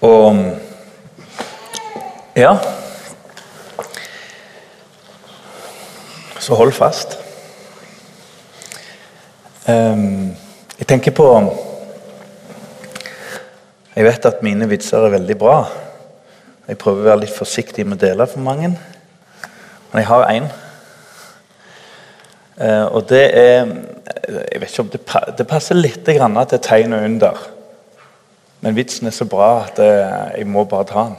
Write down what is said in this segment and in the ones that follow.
Og ja Så hold fast. Um, jeg tenker på Jeg vet at mine vitser er veldig bra. Jeg prøver å være litt forsiktig med å dele for mange. Men jeg har én. Uh, og det er Jeg vet ikke om det, det passer litt grann til tegnet under. Men vitsen er så bra at eh, jeg må bare ta den.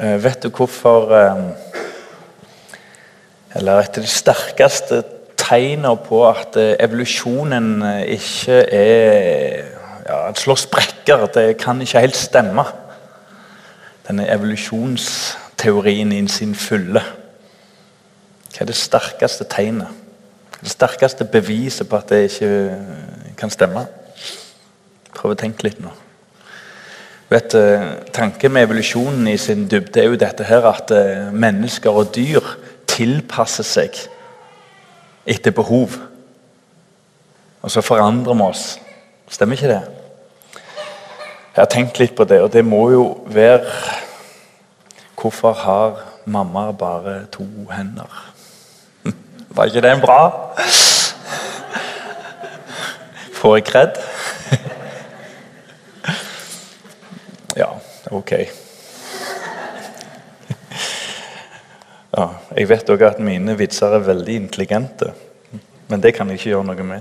Eh, vet du hvorfor eh, Eller et av de sterkeste tegnene på at evolusjonen ikke er ja, Den slår sprekker. Det kan ikke helt stemme. Denne evolusjonsteorien i sin fulle. Hva er det sterkeste tegnet? Det sterkeste beviset på at det ikke kan stemme? Prøv å tenke litt nå. Vet, eh, Tanken med evolusjonen i sin dybde er jo dette her at eh, mennesker og dyr tilpasser seg etter behov. Og så forandrer vi oss. Stemmer ikke det? Jeg har tenkt litt på det, og det må jo være Hvorfor har mamma bare to hender? Var ikke det en bra? Får jeg kred? Ja, ok. Ja, jeg vet òg at mine vitser er veldig intelligente. Men det kan jeg ikke gjøre noe med.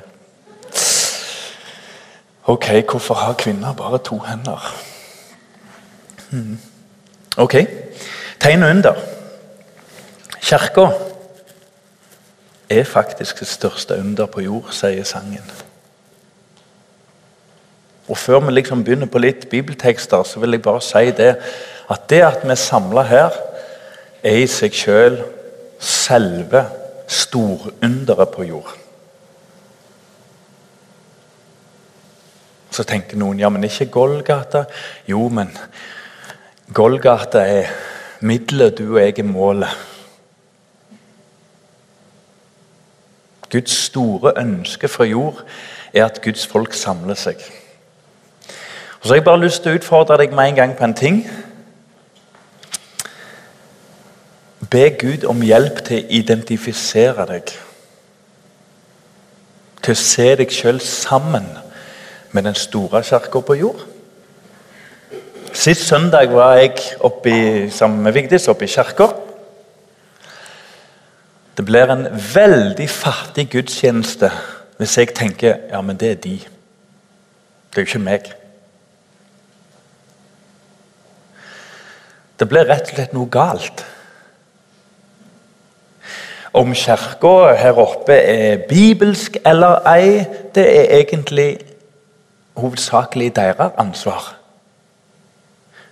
Ok, hvorfor har kvinner bare to hender? Hmm. Ok, tegn under. Kirka er faktisk det største under på jord, sier sangen. Og Før vi liksom begynner på litt bibeltekster, så vil jeg bare si det at det at vi er samla her, er i seg sjøl selve storunderet på jord. Så tenker noen ja, men ikke Golgata. Jo, men Golgata er middelet, du og jeg er målet. Guds store ønske fra jord er at Guds folk samler seg. Og så har jeg bare lyst til å utfordre deg med en gang på en ting. Be Gud om hjelp til å identifisere deg. Til å se deg sjøl sammen med den store kirka på jord. Sist søndag var jeg oppe i, sammen med Vigdis oppe i kirka. Det blir en veldig fattig gudstjeneste hvis jeg tenker ja, men det er de. Det er jo ikke meg. Det ble rett og slett noe galt. Om kirka her oppe er bibelsk eller ei, det er egentlig hovedsakelig deres ansvar.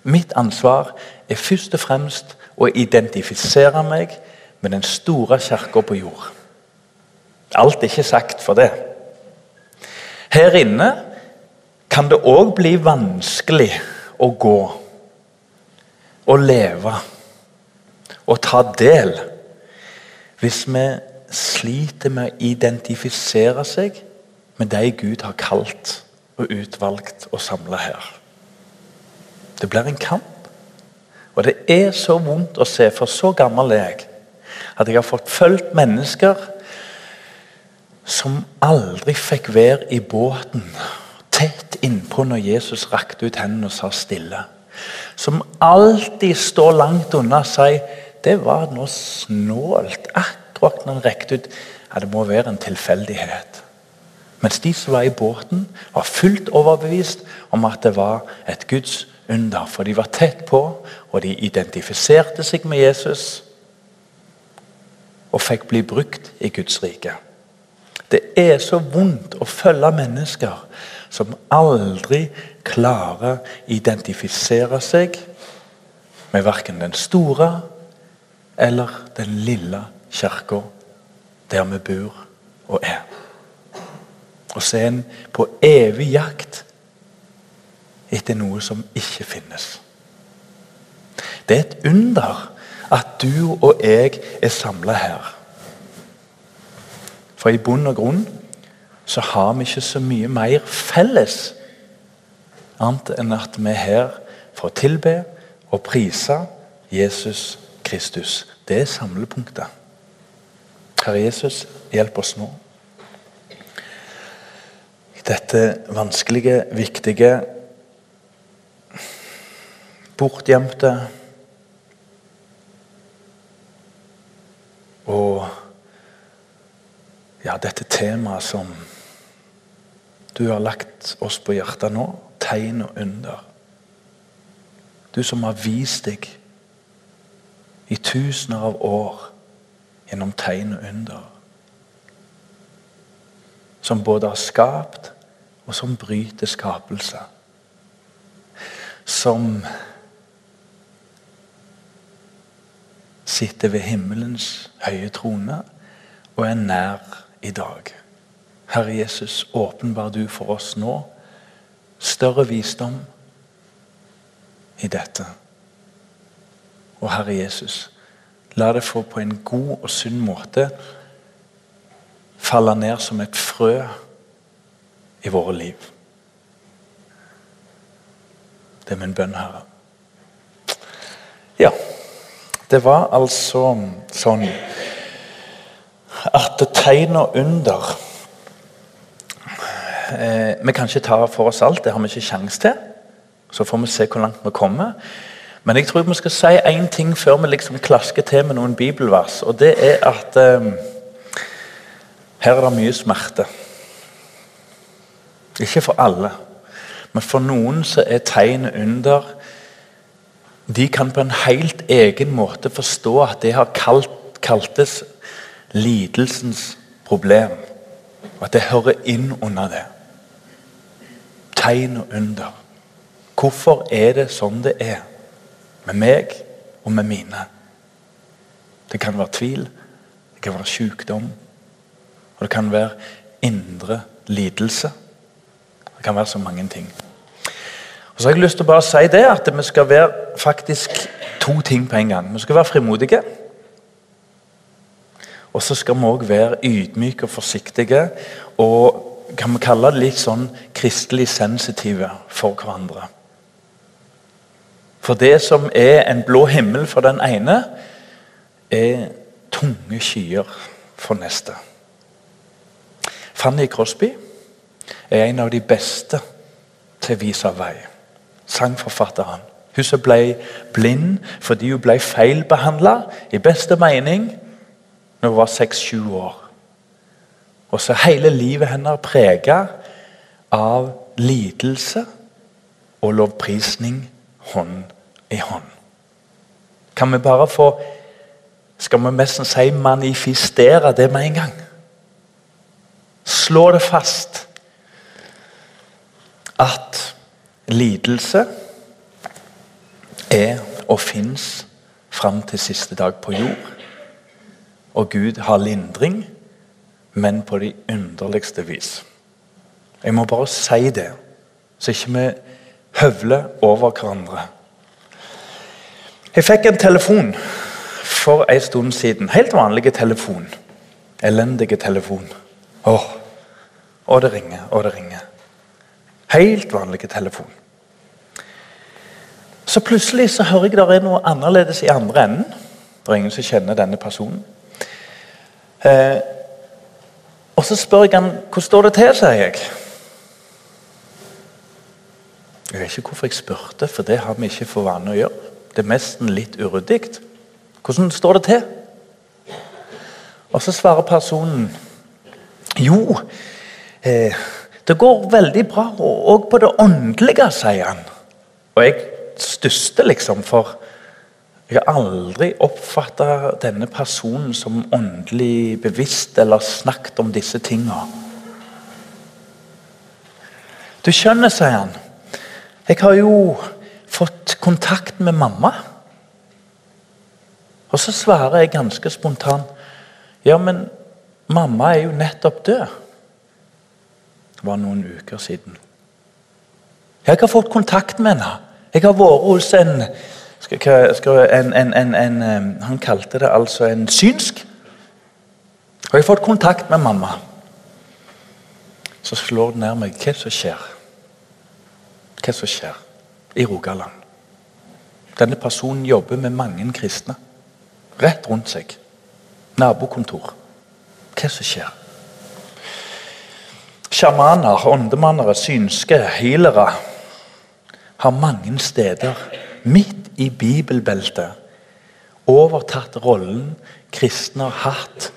Mitt ansvar er først og fremst å identifisere meg med den store kirka på jord. Alt er ikke sagt for det. Her inne kan det òg bli vanskelig å gå og leve og ta del hvis vi sliter med å identifisere seg med de Gud har kalt og utvalgt og samla her. Det blir en kamp. Og det er så vondt å se, for så gammel er jeg, at jeg har fått fulgt mennesker som aldri fikk være i båten tett innpå når Jesus rakte ut hendene og sa stille. Som alltid står langt unna sier det var noe snålt akkurat når han rekte ut. Ja, det må være en tilfeldighet. Mens de som var i båten, var fullt overbevist om at det var et Guds under. For de var tett på, og de identifiserte seg med Jesus. Og fikk bli brukt i Guds rike. Det er så vondt å følge mennesker som aldri klarer å identifisere seg med verken den store eller den lille kirka der vi bor og er. Og så er en på evig jakt etter noe som ikke finnes. Det er et under at du og jeg er samla her. For i bunn og grunn så har vi ikke så mye mer felles annet enn at vi er her for å tilbe og prise Jesus Kristus. Det er samlepunktet. Herre Jesus, hjelp oss nå. Dette vanskelige, viktige, bortgjemte og ja, dette temaet som du har lagt oss på hjertet nå, tegn og under. Du som har vist deg i tusener av år gjennom tegn og under. Som både har skapt, og som bryter skapelse. Som sitter ved himmelens høye trone og er nær i dag. Herre Jesus, åpenbar du for oss nå større visdom i dette. Og Herre Jesus, la det få på en god og sunn måte falle ned som et frø i våre liv. Det er min bønn, Herre. Ja, det var altså sånn at tegn og under eh, Vi kan ikke ta for oss alt, det har vi ikke sjanse til. Så får vi se hvor langt vi kommer. Men jeg tror vi skal si én ting før vi liksom klasker til med noen bibelvers. Og det er at eh, her er det mye smerte. Ikke for alle, men for noen så er tegnet under De kan på en helt egen måte forstå at det har kalt, kaltes lidelsens problem. Og at det hører inn under det. Tegn og under. Hvorfor er det sånn det er? Med meg og med mine. Det kan være tvil, det kan være sykdom, og det kan være indre lidelse. Det kan være så mange ting. Og så har jeg lyst til å bare si det at vi skal være faktisk to ting på en gang. Vi skal være frimodige. Og så skal vi òg være ydmyke og forsiktige. Og kan vi kalle det litt sånn kristelig sensitive for hverandre. For det som er en blå himmel for den ene, er tunge skyer for neste. Fanny Crosby er en av de beste til å vise vei. Sangforfatteren. Hun som ble blind fordi hun ble feilbehandla i beste mening når hun var seks-sju år. Og så hele livet hennes prega av lidelse og lovprisning hånd i hånd. Kan vi bare få Skal vi nesten si manifestere det med en gang? Slå det fast at lidelse er og fins fram til siste dag på jord. Og Gud har lindring, men på de underligste vis. Jeg må bare si det, så ikke vi høvler over hverandre. Jeg fikk en telefon for en stund siden. Helt vanlig telefon. Elendig telefon. Åh, og det ringer, og det ringer. Helt vanlig telefon. Så plutselig så hører jeg det er noe annerledes i andre enden. Det er ingen som kjenner denne personen. Eh, og så spør jeg han hvordan står det til, sier jeg. Jeg vet ikke hvorfor jeg spurte, for det har vi ikke for vane å gjøre. Det er nesten litt uryddig. Hvordan står det til? Og så svarer personen Jo, eh, det går veldig bra, og på det åndelige, sier han. Og jeg stusser liksom, for jeg har aldri oppfatta denne personen som åndelig bevisst eller snakket om disse tinga. Du skjønner, sier han. Jeg har jo fått kontakt med mamma. Og så svarer jeg ganske spontant Ja, men mamma er jo nettopp død. Det var noen uker siden. Jeg har fått kontakt med henne. Jeg har vært hos en skal, en, en, en, Han kalte det altså en synsk. Og jeg har fått kontakt med mamma. Så slår det ned meg hva som skjer. Hva som skjer i Rogaland. Denne personen jobber med mange kristne. Rett rundt seg. Nabokontor. Hva som skjer? Sjamaner, åndemannere, synske, healere har mange steder, midt i bibelbeltet, overtatt rollen kristne har hatt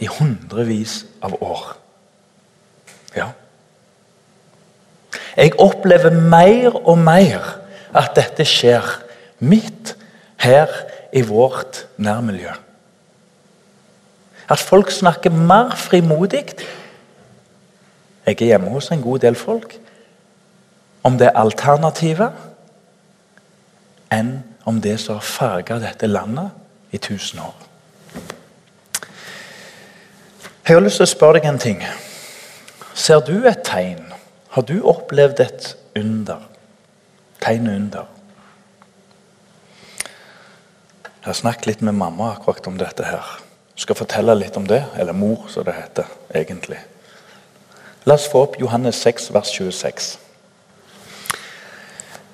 i hundrevis av år. Ja. Jeg opplever mer og mer at dette skjer midt her i vårt nærmiljø. At folk snakker mer frimodig Jeg er hjemme hos en god del folk om det alternativet enn om det som har farga dette landet i tusen år. Jeg har lyst til å spørre deg en ting. Ser du et tegn? Har du opplevd et under? Tegn under? Jeg har snakket litt med mamma akkurat om dette. her. Jeg skal fortelle litt om det. Eller mor, som det heter egentlig. La oss få opp Johannes 6, vers 26.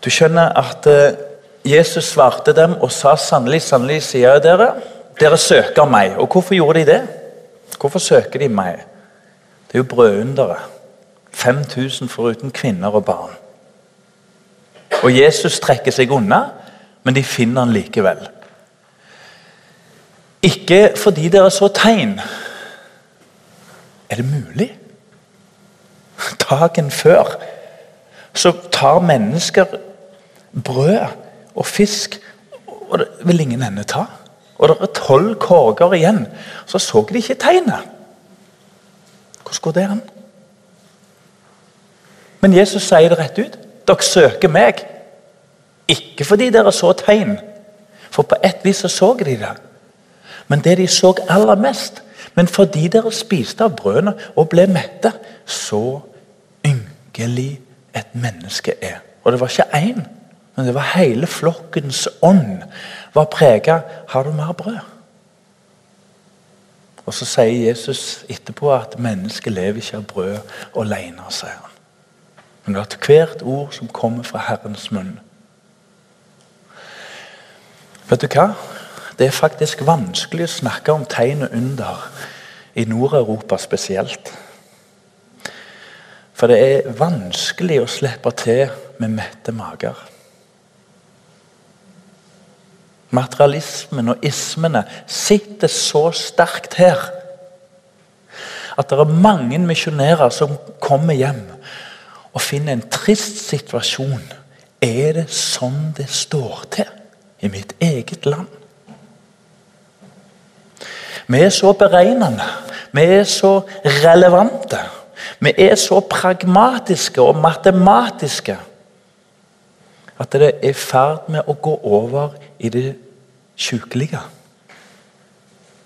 Du skjønner at eh, Jesus svarte dem og sa sannelig, sannelig, sier jeg dere, dere søker meg. Og hvorfor gjorde de det? Hvorfor søker de meg? Det er jo brødunderet. 5000 foruten kvinner og barn. Og Jesus trekker seg unna, men de finner han likevel. Ikke fordi dere så tegn. Er det mulig? Dagen før så tar mennesker brød og fisk, og det vil ingen ende ta. Og det er tolv korger igjen. Så så de ikke tegnet. Hvordan går det an? Men Jesus sier det rett ut. Dere søker meg. Ikke fordi dere så tegn, for på et vis så, så de det. Men det de så aller mest, men fordi dere spiste av brødene og ble mette, så ynkelig et menneske er. Og det var ikke én, men det var hele flokkens ånd var prega Har du mer brød? Og Så sier Jesus etterpå at mennesket lever ikke av brød alene. sier han. Men at hvert ord som kommer fra Herrens munn. Vet du hva? Det er faktisk vanskelig å snakke om tegn og under i Nord-Europa spesielt. For det er vanskelig å slippe til med mette mager. Materialismen og ismene sitter så sterkt her at det er mange misjonærer som kommer hjem og finner en trist situasjon. Er det sånn det står til i mitt eget land? Vi er så beregnende, vi er så relevante. Vi er så pragmatiske og matematiske at det er i ferd med å gå over i det sykelige.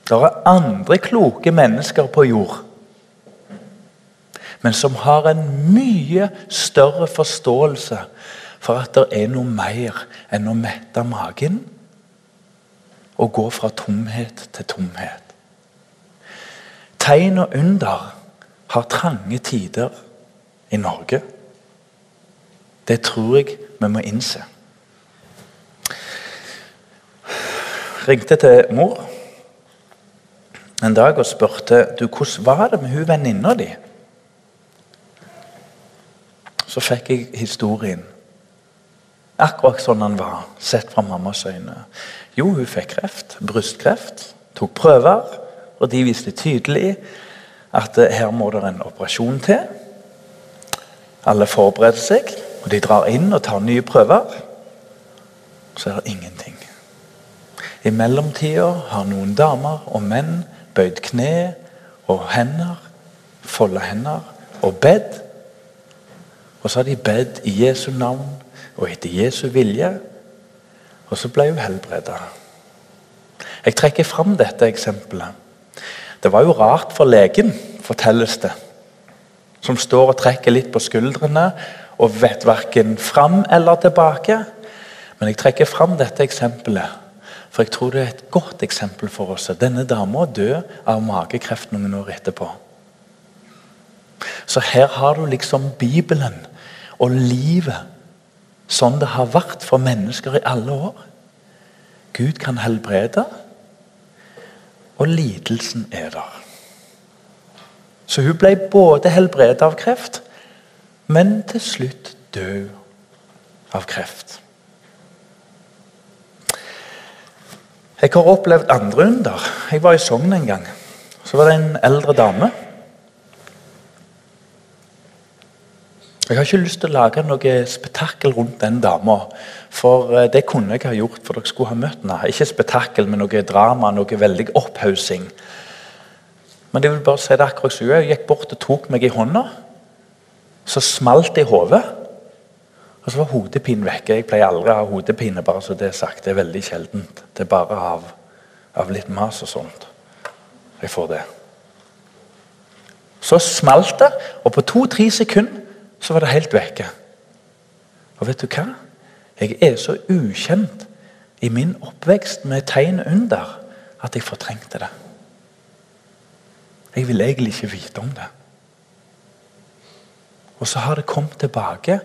Det er andre kloke mennesker på jord, men som har en mye større forståelse for at det er noe mer enn å mette magen og gå fra tomhet til tomhet. Tegn og under har trange tider i Norge. Det tror jeg vi må innse. Ringte til mor en dag og spurte du, hvordan var det med hun venninna di. Så fikk jeg historien. Akkurat sånn han var, sett fra mammas øyne. Jo, hun fikk kreft. Brystkreft. Tok prøver, og de viste tydelig at her må det en operasjon til. Alle forbereder seg, og de drar inn og tar nye prøver. Så er det ingenting. I mellomtida har noen damer og menn bøyd kne og hender, folda hender og bedt. Og så har de bedt i Jesu navn og etter Jesu vilje. Og så ble hun helbreda. Jeg trekker fram dette eksempelet. Det var jo rart for legen, fortelles det, som står og trekker litt på skuldrene og vet verken fram eller tilbake. Men jeg trekker fram dette eksempelet for jeg tror det er et godt eksempel for oss. Denne dama døde av magekreft noen år etterpå. Så her har du liksom Bibelen og livet sånn det har vært for mennesker i alle år. Gud kan helbrede, og lidelsen er der. Så hun ble både helbredet av kreft, men til slutt død av kreft. Jeg har opplevd andre under. Jeg var i Sogn en gang. Så var det en eldre dame Jeg har ikke lyst til å lage noe spetakkel rundt den dama. For eh, det kunne jeg ha gjort, for dere skulle ha møtt henne. Ikke spetakkel, men noe drama, noe veldig opphaussing. Men det vil bare si det akkurat så jeg gikk bort og tok meg i hånda. Så smalt det i hodet. Og så var hodepinen vekke. Jeg pleier aldri å ha hodepine, bare så det er sagt. Det er veldig sjeldent. Det er bare av, av litt mas og sånt jeg får det. Så smalt det, og på to-tre sekunder så var det helt vekke. Og vet du hva? Jeg er så ukjent i min oppvekst med tegn under at jeg fortrengte det. Jeg vil egentlig ikke vite om det. Og så har det kommet tilbake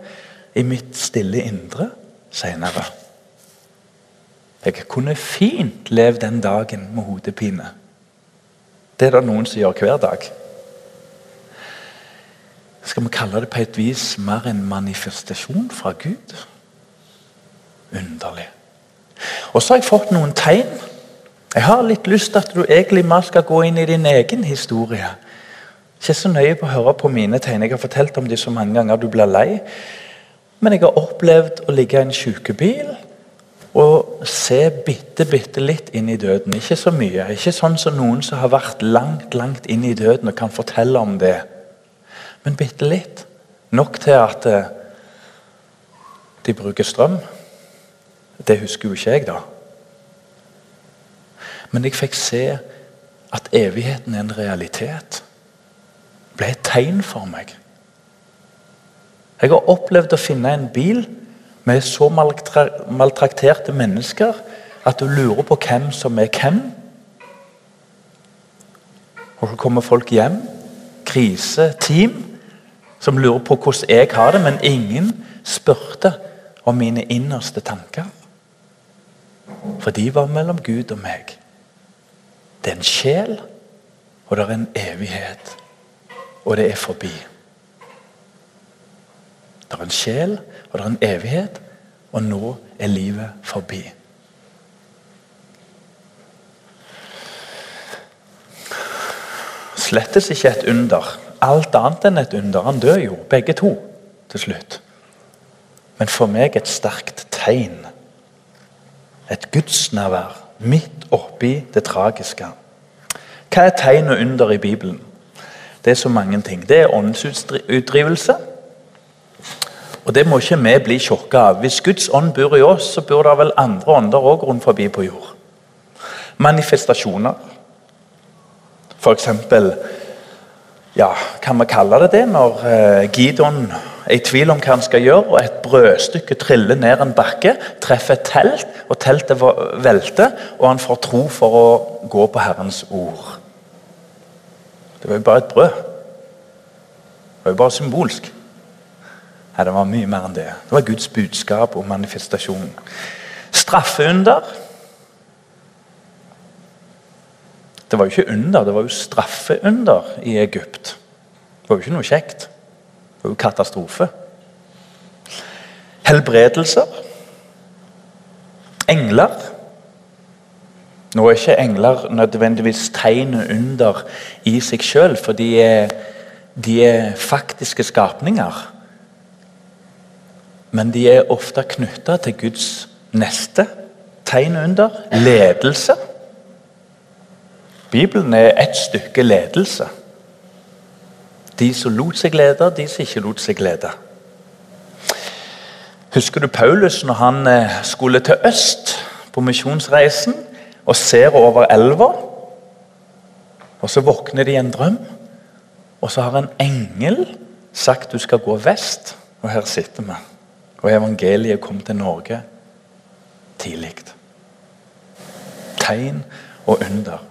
i mitt stille indre senere. Jeg kunne fint levd den dagen med hodepine. Det er det noen som gjør hver dag skal vi kalle det på et vis mer en manifestasjon fra Gud. Underlig. Og så har jeg fått noen tegn. Jeg har litt lyst til at du egentlig mer skal gå inn i din egen historie. Ikke så nøye på å høre på mine tegn. Jeg har fortalt om de så mange ganger du blir lei. Men jeg har opplevd å ligge i en sykebil og se bitte, bitte litt inn i døden. Ikke så mye. Ikke sånn som noen som har vært langt, langt inn i døden og kan fortelle om det. Men bitte litt. Nok til at eh, de bruker strøm. Det husker jo ikke jeg, da. Men jeg fikk se at evigheten er en realitet. Det ble et tegn for meg. Jeg har opplevd å finne en bil med så maltrakterte mennesker at du lurer på hvem som er hvem. Og så kommer folk hjem. Krise, team som lurer på hvordan jeg har det, men ingen spurte om mine innerste tanker. For de var mellom Gud og meg. Det er en sjel, og det er en evighet. Og det er forbi. Det er en sjel, og det er en evighet, og nå er livet forbi. Slettes ikke et under alt annet enn et under. Han dør jo, begge to, til slutt. Men for meg et sterkt tegn. Et gudsnærvær midt oppi det tragiske. Hva er tegn og under i Bibelen? Det er så mange ting. Det er åndsutdrivelse. Og det må ikke vi bli sjokka av. Hvis Guds ånd bor i oss, så bor det vel andre ånder òg rundt forbi på jord. Manifestasjoner. For eksempel ja, kan vi kalle det det, når eh, Gidon er i tvil om hva han skal gjøre, og et brødstykke triller ned en bakke, treffer et telt, og teltet velter, og han får tro for å gå på Herrens ord. Det var jo bare et brød. Det var jo bare symbolsk. Nei, det var mye mer enn det. Det var Guds budskap og manifestasjon. Straffeunder. Det var jo ikke under, det var jo straffeunder i Egypt. Det var jo ikke noe kjekt. Det var jo katastrofe. Helbredelser. Engler. Nå er ikke engler nødvendigvis tegnet under i seg sjøl, for de er, de er, faktiske skapninger. Men de er ofte knytta til Guds neste tegn under ledelse. Bibelen er et stykke ledelse. De som lot seg lede, de som ikke lot seg lede. Husker du Paulus når han eh, skulle til øst på misjonsreisen og ser over elva? Og Så våkner de i en drøm, og så har en engel sagt du skal gå vest. Og her sitter vi. Og evangeliet kom til Norge tidlig. Tegn og under.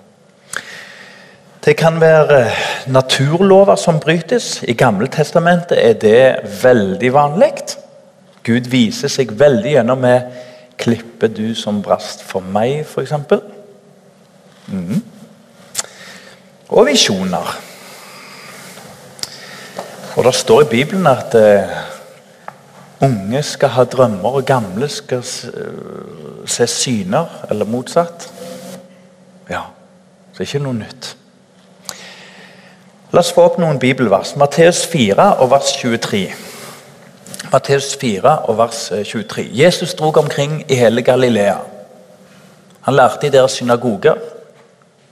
Det kan være eh, naturlover som brytes. I Gammeltestamentet er det veldig vanlig. Gud viser seg veldig gjennom med Klippe du som brast for meg, f.eks. Mm. Og visjoner. Og Det står i Bibelen at uh, unge skal ha drømmer, og gamle skal se, se syner, eller motsatt. Ja, så ikke noe nytt. La oss få opp noen bibelvers. Matteus 4 og vers 23. Matteus 4 og vers 23. Eh, Jesus drog omkring i hele Galilea. Han lærte i deres synagoger,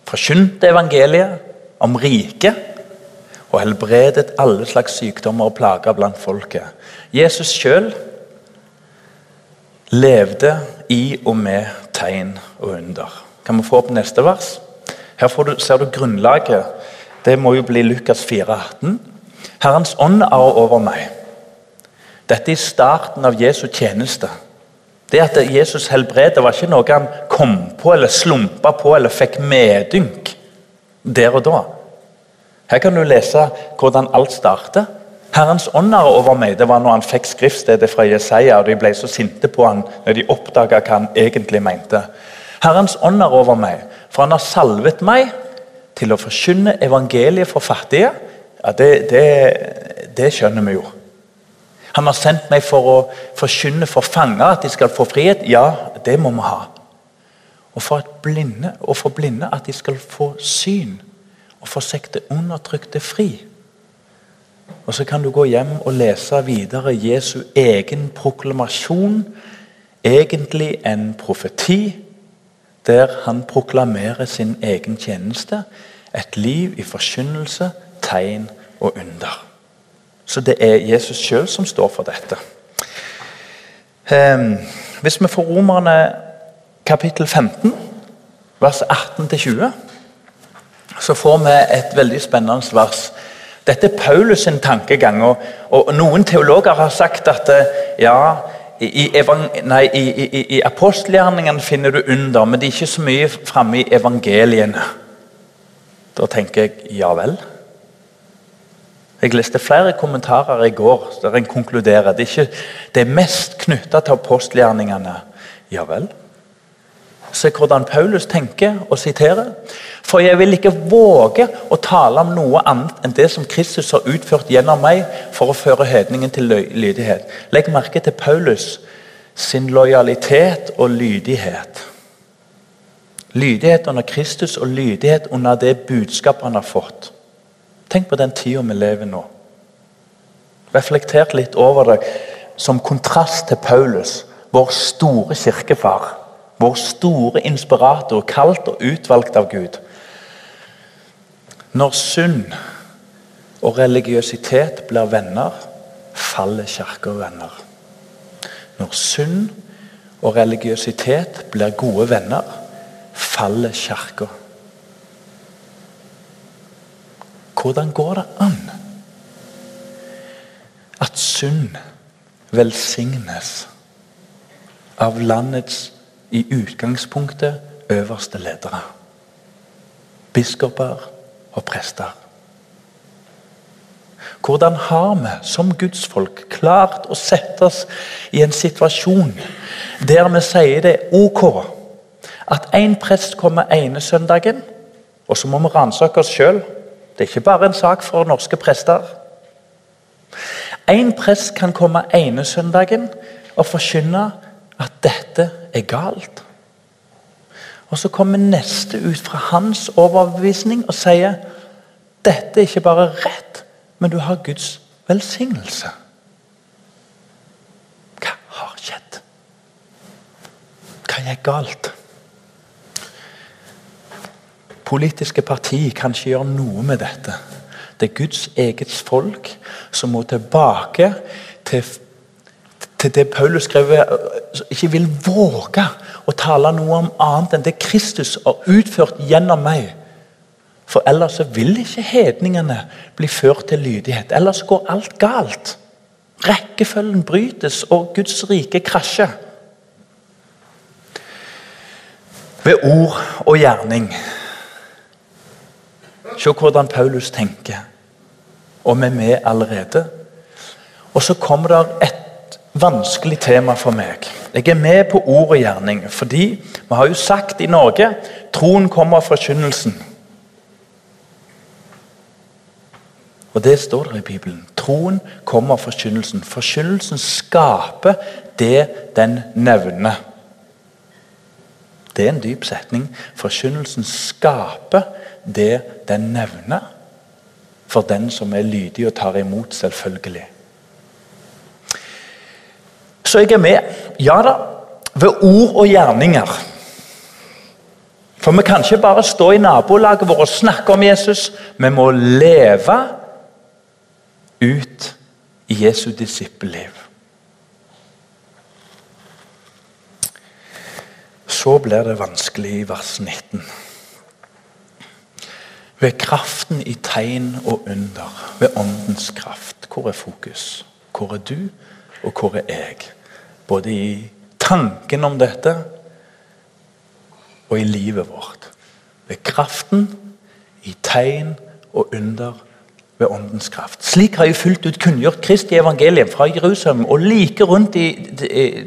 forkynte evangeliet om riket og helbredet alle slags sykdommer og plager blant folket. Jesus sjøl levde i og med tegn og under. Kan vi få opp neste vers? Her du, ser du grunnlaget. Det må jo bli Lukas 4, 18. Herrens ånd er over meg. Dette er starten av Jesu tjeneste. Det at Jesus helbredet, var ikke noe han kom på eller slumpa på eller fikk medynk der og da. Her kan du lese hvordan alt starter. Herrens ånd er over meg. Det var når han fikk skriftstedet fra Jesaja, og de ble så sinte på han når de oppdaga hva han egentlig mente. Herrens ånd er over meg, for han har salvet meg til å forkynne evangeliet for fattige. Ja, det, det, det skjønner vi jo. Han har sendt meg for å forkynne for fanger at de skal få frihet. Ja, det må vi ha. Og for, blinde, og for blinde at de skal få syn. Og for det undertrykte fri. Og Så kan du gå hjem og lese videre Jesu egen proklamasjon. Egentlig en profeti der han proklamerer sin egen tjeneste. Et liv i forkynnelse, tegn og under. Så det er Jesus sjøl som står for dette. Ehm, hvis vi får Romerne kapittel 15, vers 18-20, så får vi et veldig spennende vers. Dette er Paulus sin tankegang. og, og Noen teologer har sagt at ja, i, nei, i, i, i apostelgjerningene finner du under, men det er ikke så mye framme i evangeliene. Da tenker jeg ja vel. Jeg leste flere kommentarer i går der en konkluderer. Det er, ikke, det er mest knytta til apostelgjerningene. Ja vel. Se hvordan Paulus tenker og siterer. For jeg vil ikke våge å tale om noe annet enn det som Kristus har utført gjennom meg for å føre hedningen til lydighet. Legg merke til Paulus sin lojalitet og lydighet. Lydighet under Kristus og lydighet under det budskapet han har fått. Tenk på den tida vi lever nå. Reflektert litt over det som kontrast til Paulus, vår store kirkefar. Vår store inspirator, kalt og utvalgt av Gud. Når synd og religiøsitet blir venner, faller kirka venner. Når synd og religiøsitet blir gode venner, faller kirka. Hvordan går det an at synd velsignes av landets i utgangspunktet øverste ledere? Biskoper og prester. Hvordan har vi som gudsfolk klart å sette oss i en situasjon der vi sier det er ok at én prest kommer ene søndagen, og så må vi ransake oss sjøl det er ikke bare en sak for norske prester. En prest kan komme ene søndagen og forkynne at dette er galt. Og Så kommer neste ut fra hans overbevisning og sier dette er ikke bare rett, men du har Guds velsignelse. Hva har skjedd? Hva er galt? politiske parti kan ikke gjøre noe med dette. Det er Guds eget folk som må tilbake til, til det Paulus skrev Ikke vil våge å tale noe om annet enn det Kristus har utført gjennom meg. For ellers vil ikke hedningene bli ført til lydighet. Ellers går alt galt. Rekkefølgen brytes, og Guds rike krasjer. Ved ord og gjerning Se hvordan Paulus tenker. Og vi er med allerede. Og så kommer det et vanskelig tema for meg. Jeg er med på ord og gjerning fordi vi har jo sagt i Norge troen kommer av forkynnelsen. Og det står der i Bibelen. Troen kommer av forkynnelsen. Forkynnelsen skaper det den nevner. Det er en dyp setning. Forkynnelsen skaper det den nevner. For den som er lydig og tar imot, selvfølgelig. Så jeg er med. Ja da. Ved ord og gjerninger. For vi kan ikke bare stå i nabolaget vårt og snakke om Jesus. Vi må leve ut i Jesu disippelliv. Så blir det vanskelig i vers 19. Ved kraften i tegn og under, ved åndens kraft. Hvor er fokus? Hvor er du, og hvor er jeg? Både i tanken om dette og i livet vårt. Ved kraften, i tegn og under ved åndens kraft. Slik har jeg fullt ut kunngjort Kristi evangelium fra Jerusalem og like rundt i,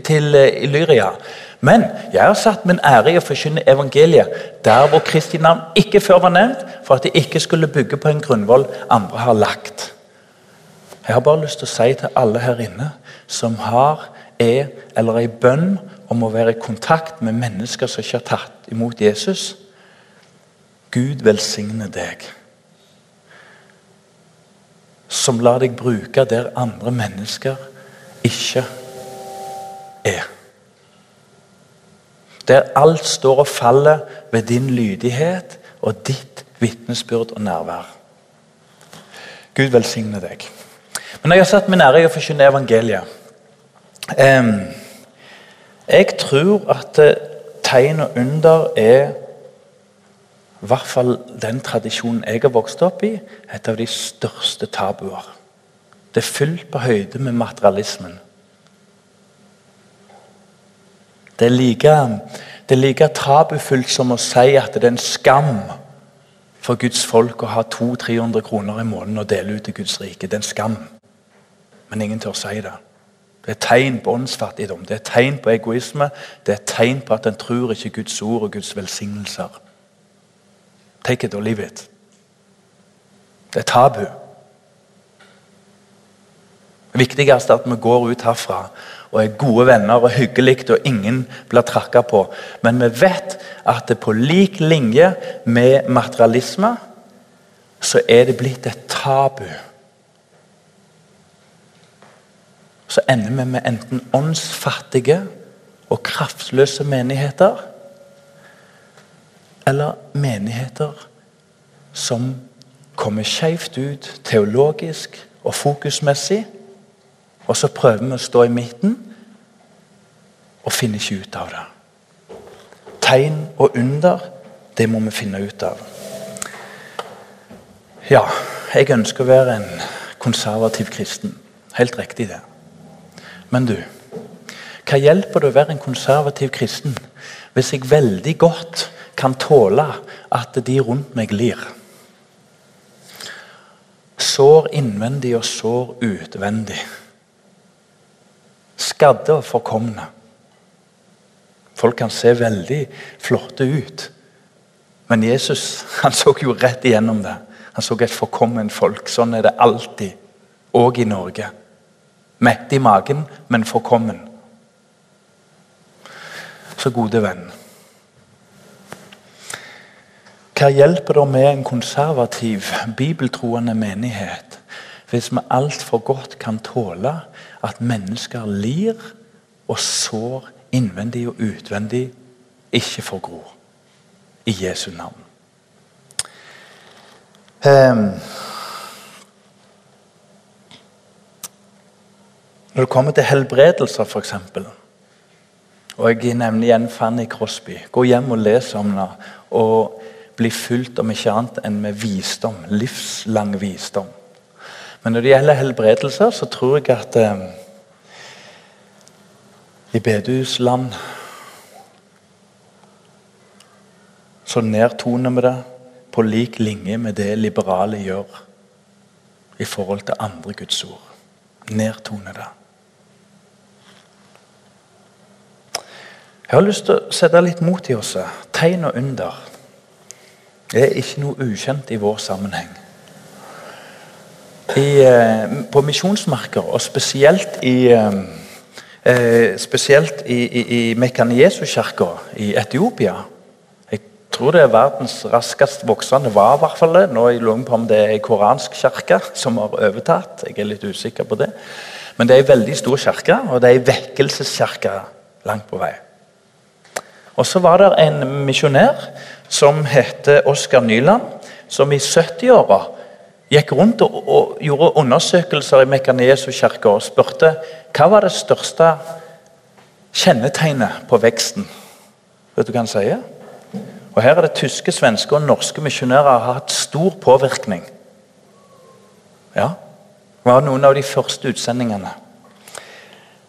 til Lyria. Men jeg har satt min ære i å forkynne evangeliet der hvor Kristi navn ikke før var nevnt, for at det ikke skulle bygge på en grunnvoll andre har lagt. Jeg har bare lyst til å si til alle her inne som har, er eller er i bønn om å være i kontakt med mennesker som ikke har tatt imot Jesus Gud velsigne deg. Som lar deg bruke der andre mennesker ikke er. Der alt står og faller ved din lydighet og ditt vitnesbyrd og nærvær. Gud velsigne deg. Men jeg har satt min ære i å forkynne evangeliet. Jeg tror at eh, tegn og under er i hvert fall den tradisjonen jeg har vokst opp i, et av de største tabuer. Det er fylt på høyde med materialismen. Det er like, like tabufullt som å si at det er en skam for Guds folk å ha 200-300 kroner i måneden å dele ut til Guds rike. Det er en skam. Men ingen tør si det. Det er tegn på åndsfattigdom, det er tegn på egoisme, det er tegn på at en tror ikke Guds ord og Guds velsignelser. Take it or leave it. Det er tabu. Det viktigste er at vi går ut herfra og er gode venner og hyggelig, og ingen blir trakka på. Men vi vet at det på lik linje med materialisme så er det blitt et tabu så ender vi med enten åndsfattige og kraftløse menigheter, eller menigheter som kommer skjevt ut teologisk og fokusmessig. Og så prøver vi å stå i midten og finner ikke ut av det. Tegn og under, det må vi finne ut av. Ja, jeg ønsker å være en konservativ kristen. Helt riktig, det. Men du, hva hjelper det å være en konservativ kristen hvis jeg veldig godt kan tåle at de rundt meg lir? Sår innvendig og sår utvendig. Skadde og forkomne. Folk kan se veldig flotte ut. Men Jesus han så jo rett igjennom det. Han så et forkomment folk. Sånn er det alltid, òg i Norge. Mett i magen, men forkommen. Så gode venn. Hva hjelper det med en konservativ, bibeltroende menighet hvis vi altfor godt kan tåle at mennesker lir og sår innvendig og utvendig, ikke forgror? I Jesu navn. Um, Når det kommer til helbredelser, f.eks. Og jeg nevner igjen Fanny Crosby. Gå hjem og les om henne. Og bli fylt om ikke annet enn med visdom. Livslang visdom. Men når det gjelder helbredelser, så tror jeg at eh, i bedehusland så nedtoner vi det på lik linje med det liberale gjør i forhold til andre Guds ord. Nedtoner det. Jeg har lyst til å sette litt mot i oss. Tegn og under er ikke noe ukjent i vår sammenheng. I, eh, på misjonsmarker, og spesielt i eh, eh spesielt i, i, i Mekaniesu-kirka i Etiopia Jeg tror det er verdens raskest voksende var i hvert fall det. Nå lurer jeg på om det er en koransk kirke som har overtatt. Jeg er litt usikker på det. Men det er en veldig stor kirke, og det er en vekkelseskirke langt på vei. Og så var det en misjonær som heter Oskar Nyland, som i 70-åra gikk rundt og, og, gjorde undersøkelser i Mekanesu-kirka og spurte hva var det største kjennetegnet på veksten. Vet du hva han sier? Og Her er det tyske, svenske og norske misjonærer har hatt stor påvirkning. Ja, Det var noen av de første utsendingene.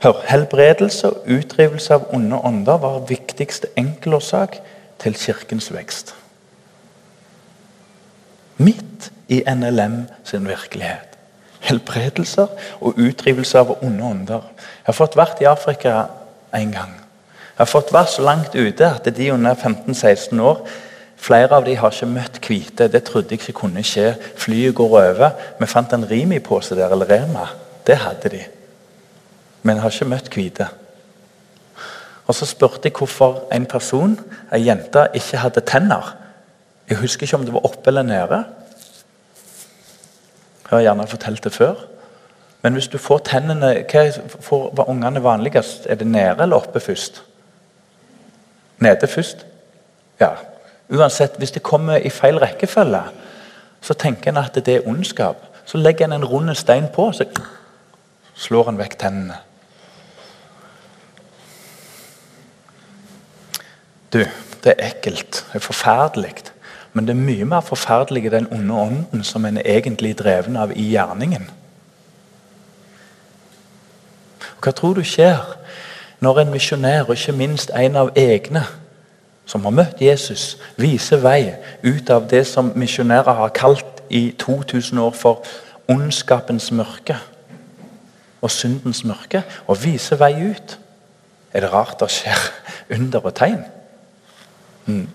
Hør, Helbredelse og utdrivelse av onde ånder var viktigste enkelårsak til kirkens vekst. Midt i NLM sin virkelighet. Helbredelser og utdrivelse av onde ånder. Jeg har fått vært i Afrika en gang. Jeg har fått vært så langt ute at de under 15-16 år Flere av de har ikke møtt hvite. Det trodde jeg ikke kunne skje. Flyet går over. Vi fant en Rimi-pose der, eller Rema. Det hadde de. Men har ikke møtt hvite. Og Så spurte jeg hvorfor en person, ei jente, ikke hadde tenner. Jeg husker ikke om det var oppe eller nede. Jeg har gjerne fortalt det før. Men hvis du får tennene Hva var ungene vanligst? Er det nede eller oppe først? Nede først? Ja. Uansett, hvis det kommer i feil rekkefølge, så tenker en at det er ondskap. Så legger en en rund stein på, så slår en vekk tennene. Du, det er ekkelt. Det er forferdelig. Men det er mye mer forferdelig i den onde ånden som en er egentlig dreven av i gjerningen. Hva tror du skjer når en misjonær, og ikke minst en av egne, som har møtt Jesus, viser vei ut av det som misjonærer har kalt i 2000 år for ondskapens mørke og syndens mørke, og viser vei ut? Er det rart det skjer under og tegn? Mm.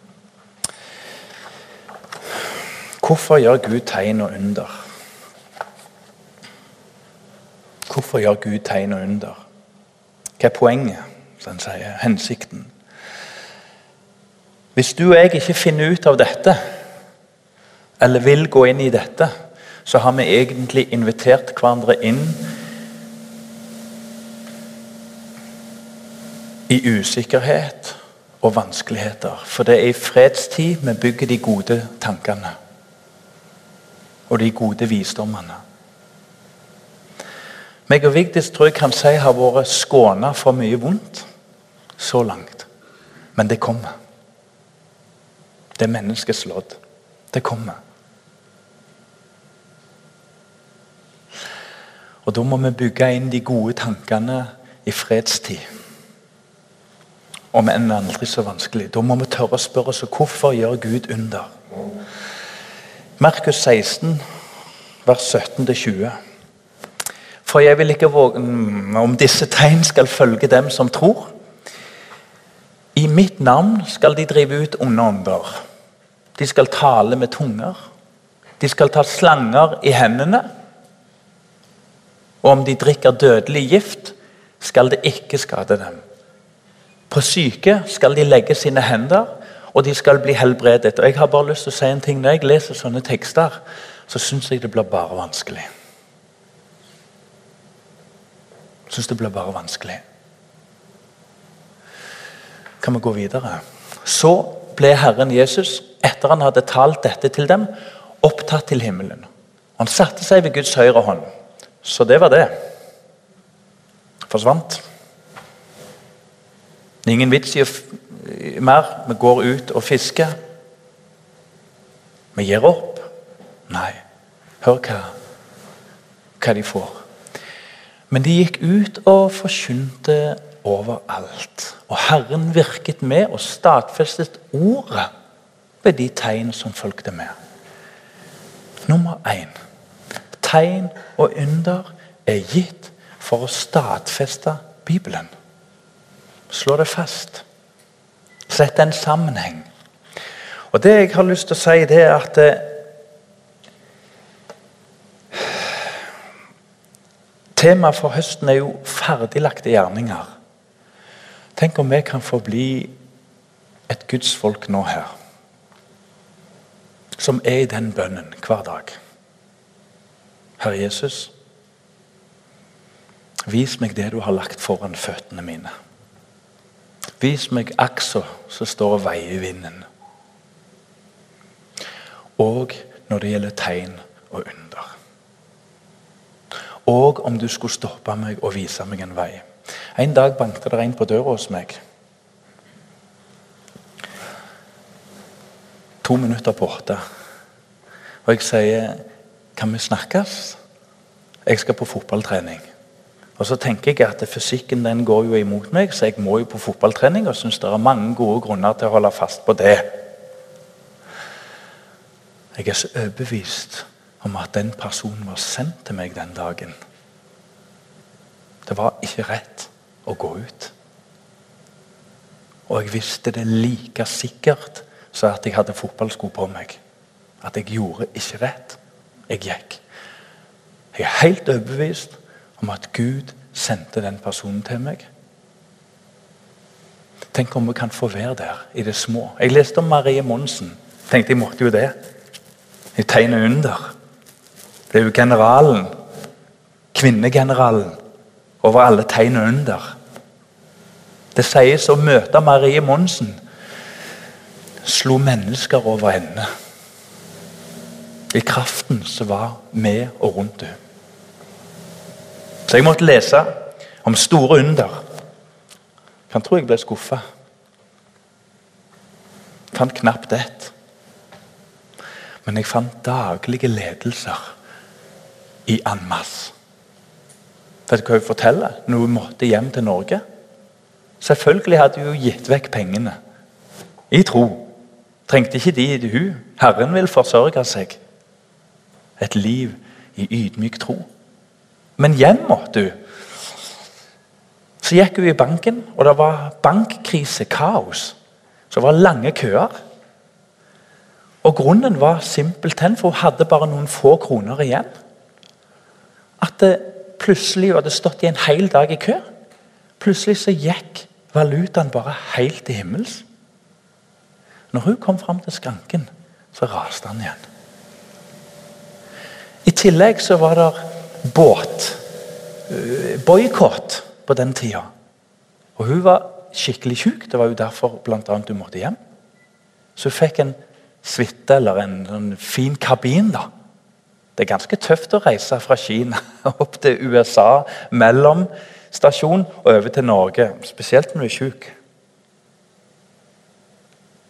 Hvorfor gjør Gud tegn og under? Hvorfor gjør Gud tegn og under? Hva er poenget, som han sier? Hensikten? Hvis du og jeg ikke finner ut av dette, eller vil gå inn i dette, så har vi egentlig invitert hverandre inn i usikkerhet og vanskeligheter. For det er i fredstid vi bygger de gode tankene og de gode visdommene. Meg og Vigdis tror jeg kan si har vært skåna for mye vondt så langt. Men det kommer. Det er menneskets lodd. Det kommer. Og Da må vi bygge inn de gode tankene i fredstid om enn aldri så vanskelig. Da må vi tørre å spørre oss hvorfor gjør Gud under. Markus 16, vers 17-20. For jeg vil ikke våge om disse tegn skal følge dem som tror. I mitt navn skal de drive ut onde ånder. De skal tale med tunger. De skal ta slanger i hendene. Og om de drikker dødelig gift, skal det ikke skade dem. På syke skal de legge sine hender, og de skal bli helbredet. Og jeg har bare lyst til å si en ting. Når jeg leser sånne tekster, så syns jeg det blir bare vanskelig. Syns det blir bare vanskelig. Kan vi gå videre? Så ble Herren Jesus, etter han hadde talt dette til dem, opptatt til himmelen. Han satte seg ved Guds høyre hånd. Så det var det. Forsvant. Ingen vits i mer. Vi går ut og fisker. Vi gir opp. Nei. Hør hva, hva de får. Men de gikk ut og forkynte overalt. Og Herren virket med og stadfestet ordet ved de tegn som fulgte med. Nummer én. Tegn og under er gitt for å stadfeste Bibelen slå det fast. Sette en sammenheng. Og Det jeg har lyst til å si, det er at eh, Temaet for høsten er jo ferdiglagte gjerninger. Tenk om vi kan få bli et gudsfolk nå her. Som er i den bønnen hver dag. Herre Jesus, vis meg det du har lagt foran føttene mine. Vis meg aksa som står og veier i vinden. Og når det gjelder tegn og under. Og om du skulle stoppe meg og vise meg en vei. En dag banket det en på døra hos meg. To minutter på åtte. Og jeg sier Kan vi snakkes? Jeg skal på fotballtrening. Og så tenker jeg at Fysikken den går jo imot meg, så jeg må jo på fotballtrening og syns det er mange gode grunner til å holde fast på det. Jeg er så overbevist om at den personen var sendt til meg den dagen. Det var ikke rett å gå ut. Og jeg visste det like sikkert som at jeg hadde fotballsko på meg. At jeg gjorde ikke rett. Jeg gikk. Jeg er helt overbevist om at Gud sendte den personen til meg. Tenk om vi kan få være der i det små. Jeg leste om Marie Monsen. Tenkte jeg måtte jo det. Hun tegner under. Det er jo generalen. Kvinnegeneralen. Over alle tegn under. Det sies å møte Marie Monsen slo mennesker over ende. I kraften som var med og rundt henne. Så jeg måtte lese om store under. Kan tro jeg ble skuffa. Fant knapt ett. Men jeg fant daglige ledelser i anmas. Vet du hva hun forteller når hun måtte hjem til Norge? Selvfølgelig hadde hun gitt vekk pengene. I tro. Trengte ikke de til hun. Herren vil forsørge seg. Et liv i ydmyk tro. Men hjem måtte hun. Så gikk hun i banken, og det var bankkrise, kaos. Så det var lange køer. Og Grunnen var simpelthen, for hun hadde bare noen få kroner igjen. At det plutselig hun hadde stått i en hel dag i kø. Plutselig så gikk valutaen bare helt til himmels. Når hun kom fram til skranken, så raste han igjen. I tillegg så var det båt. Uh, Boikott på den tida. Og hun var skikkelig sjuk. Det var jo derfor blant annet hun måtte hjem. Så hun fikk en suite eller en, en fin kabin. da. Det er ganske tøft å reise fra Kina opp til USA, mellom stasjon og over til Norge. Spesielt når du er sjuk.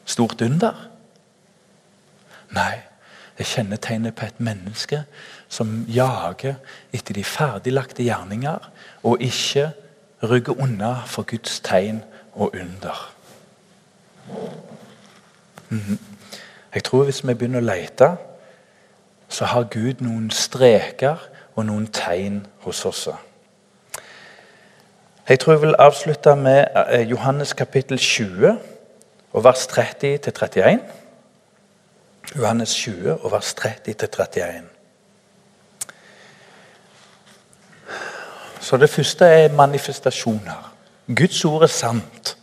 Stort under? Nei, det kjennetegner på et menneske som jager etter de ferdiglagte gjerninger, og ikke rygger unna for Guds tegn og under. Mhm. Jeg tror hvis vi begynner å lete, så har Gud noen streker og noen tegn hos oss. Jeg tror jeg vil avslutte med eh, Johannes kapittel 20 og vers 30-31. Johannes 20 og vers 30-31. Så Det første er manifestasjoner. Guds ord er sant.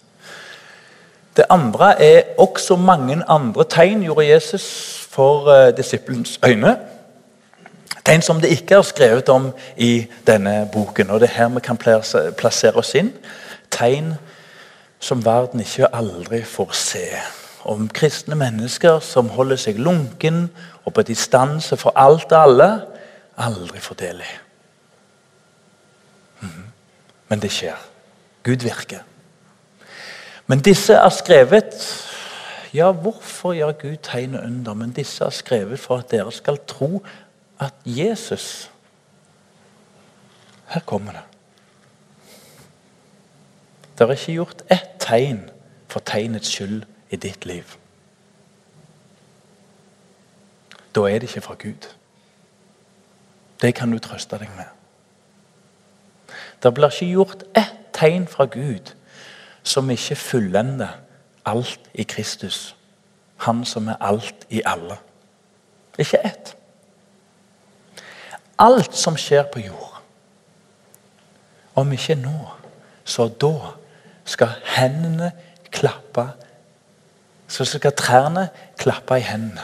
Det andre er også mange andre tegn gjorde Jesus for uh, disippelens øyne. Tegn som det ikke er skrevet om i denne boken. og Det er her vi kan plassere oss inn. Tegn som verden ikke aldri får se. Om kristne mennesker som holder seg lunken og på distanse for alt og alle. Aldri får del i. Men det skjer. Gud virker. Men disse er skrevet Ja, hvorfor gjør Gud tegn og under? Men disse er skrevet for at dere skal tro at Jesus Her kommer det. Det er ikke gjort ett tegn for tegnets skyld i ditt liv. Da er det ikke fra Gud. Det kan du trøste deg med. Det blir ikke gjort ett tegn fra Gud som ikke fullender alt i Kristus. Han som er alt i alle. Ikke ett. Alt som skjer på jord. Om ikke nå, så da skal hendene klappe Så skal trærne klappe i hendene.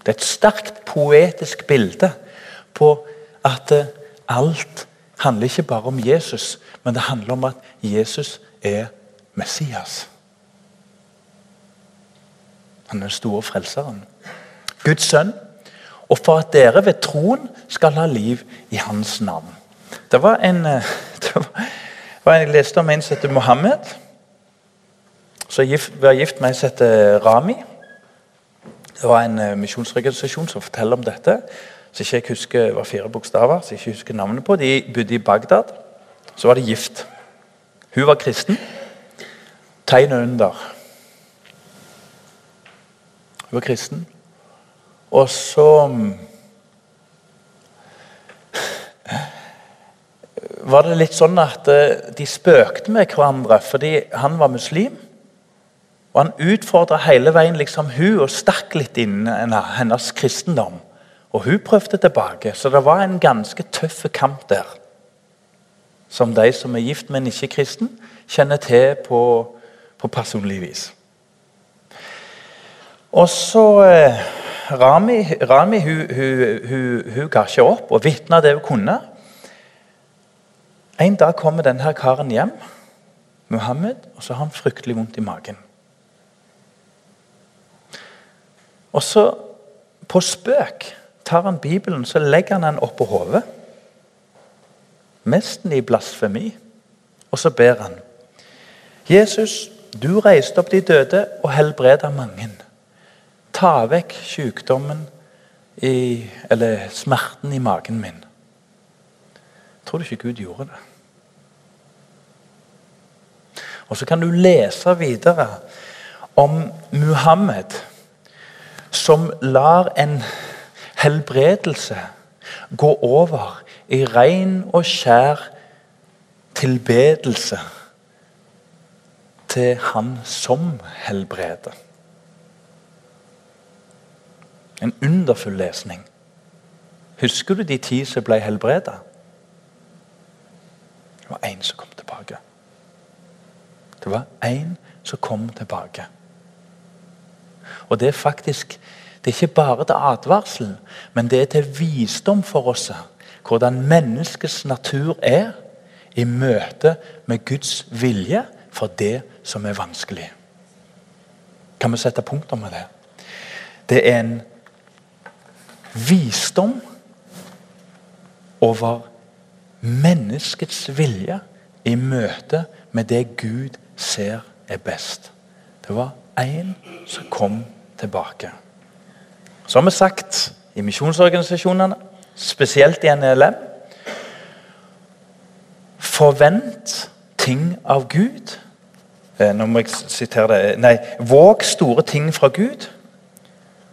Det er et sterkt poetisk bilde på at alt alt handler ikke bare om Jesus, men det handler om at Jesus er Messias. Han er den store frelseren. Guds sønn. Og for at dere ved troen skal ha liv i hans navn. Det var en, eh, det var en Jeg leste om en som heter Mohammed. Som var gift med en som heter Rami. Det var en uh, misjonsorganisasjon som forteller om dette. Så ikke jeg husker, var fire bokstaver, så jeg ikke husker navnet på. De bodde i Bagdad. Så var de gift. Hun var kristen. Tegnet under. Hun var kristen. Og så mm, var det litt sånn at eh, de spøkte med hverandre fordi han var muslim. Og han utfordra hele veien liksom hun og stakk litt inn hennes kristendom. Og hun prøvde tilbake, så det var en ganske tøff kamp der. Som de som er gift, men ikke kristen, kjenner til på, på personlig vis. Og så eh, Rami, Rami hun, hun, hun, hun, ga ikke opp og vitna det hun kunne. En dag kommer denne karen hjem, Muhammed, og så har han fryktelig vondt i magen. Og så, på spøk, tar han Bibelen så legger han den oppå hodet. Nesten i blasfemi. Og så ber han. Jesus, du reiste opp de døde og helbreda mange. Ta vekk sykdommen i, eller smerten i magen min. Tror du ikke Gud gjorde det? Og Så kan du lese videre om Muhammed som lar en helbredelse gå over i ren og skjær tilbedelse til Han som helbreder. En underfull lesning. Husker du de ti som ble helbreda? Det var én som kom tilbake. Det var én som kom tilbake. Og det er faktisk det er ikke bare til advarsel, men det er til visdom for oss hvordan menneskets natur er i møte med Guds vilje for det som er vanskelig. Kan vi sette punktum med det? Det er en visdom over menneskets vilje i møte med det Gud ser er best. Det var én som kom tilbake. Så har vi sagt i misjonsorganisasjonene, spesielt i NLM Forvent ting av Gud. Eh, nå må jeg sitere det. Nei, våg store ting fra Gud.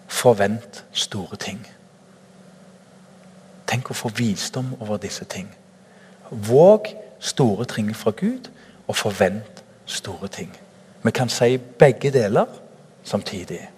Forvent store ting. Tenk å få visdom over disse ting. Våg store ting fra Gud, og forvent store ting. Vi kan si begge deler samtidig.